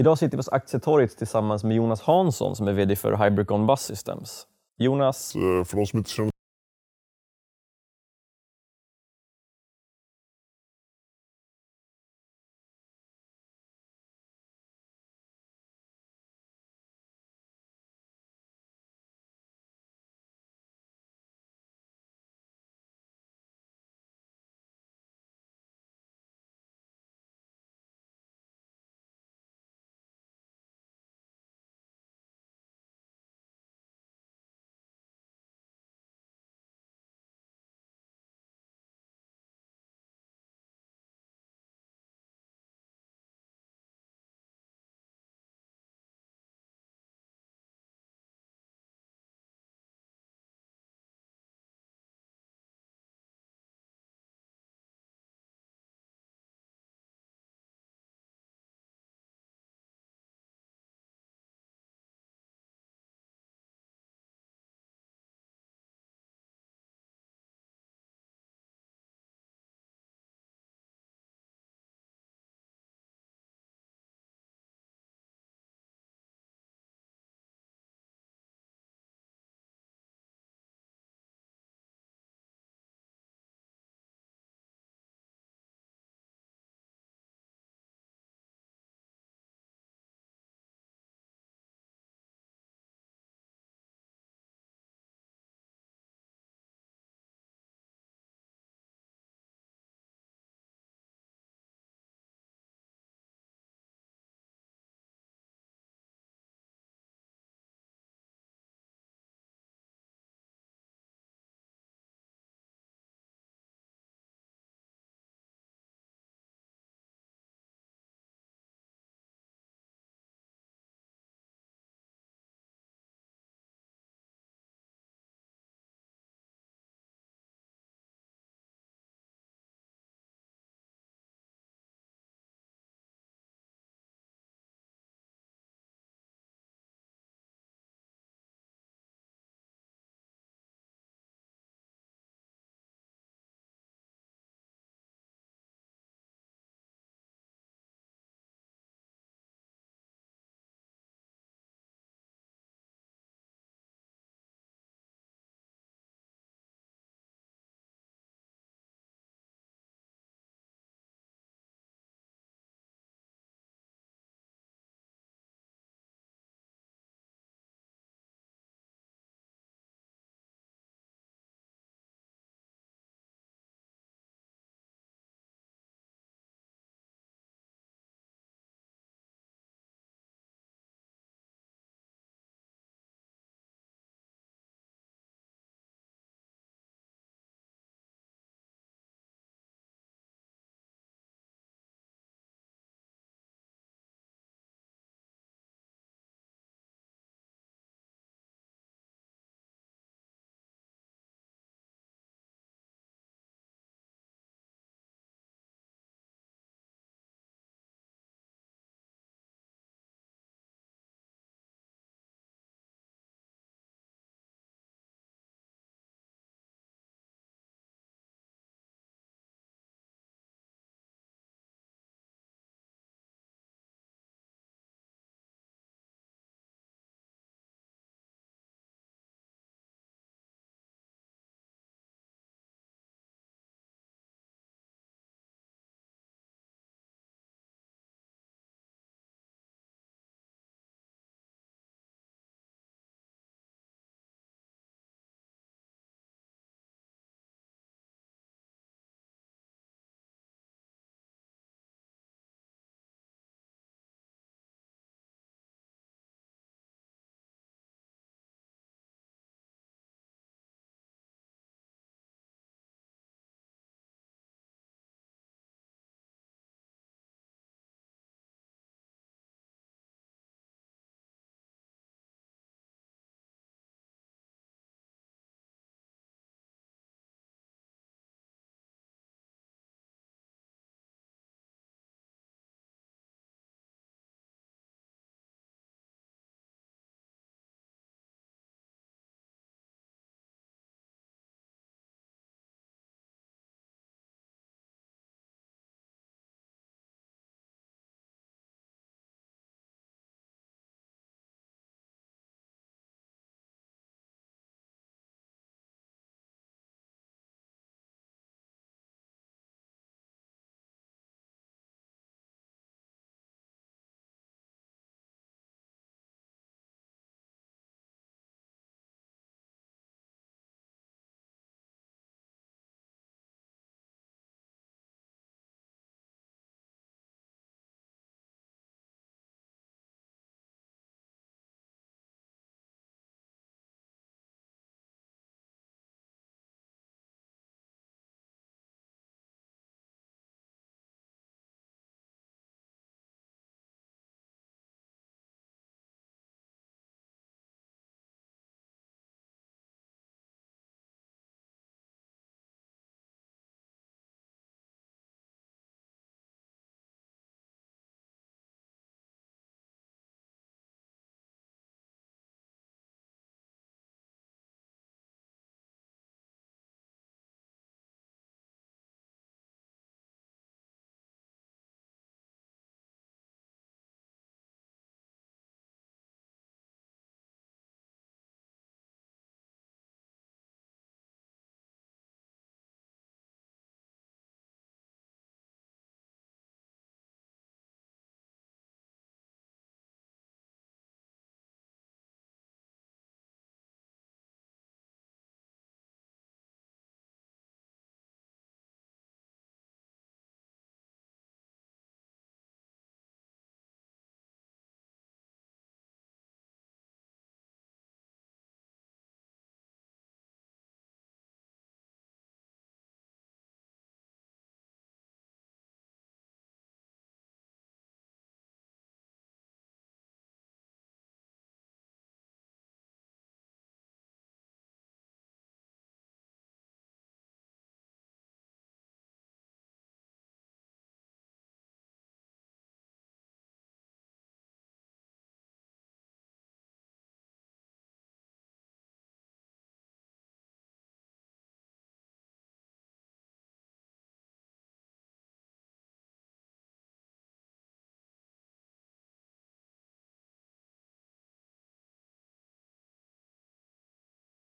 Idag sitter vi hos Aktietorget tillsammans med Jonas Hansson som är VD för Hybricon Bus Systems. Jonas, eh, För de som inte känner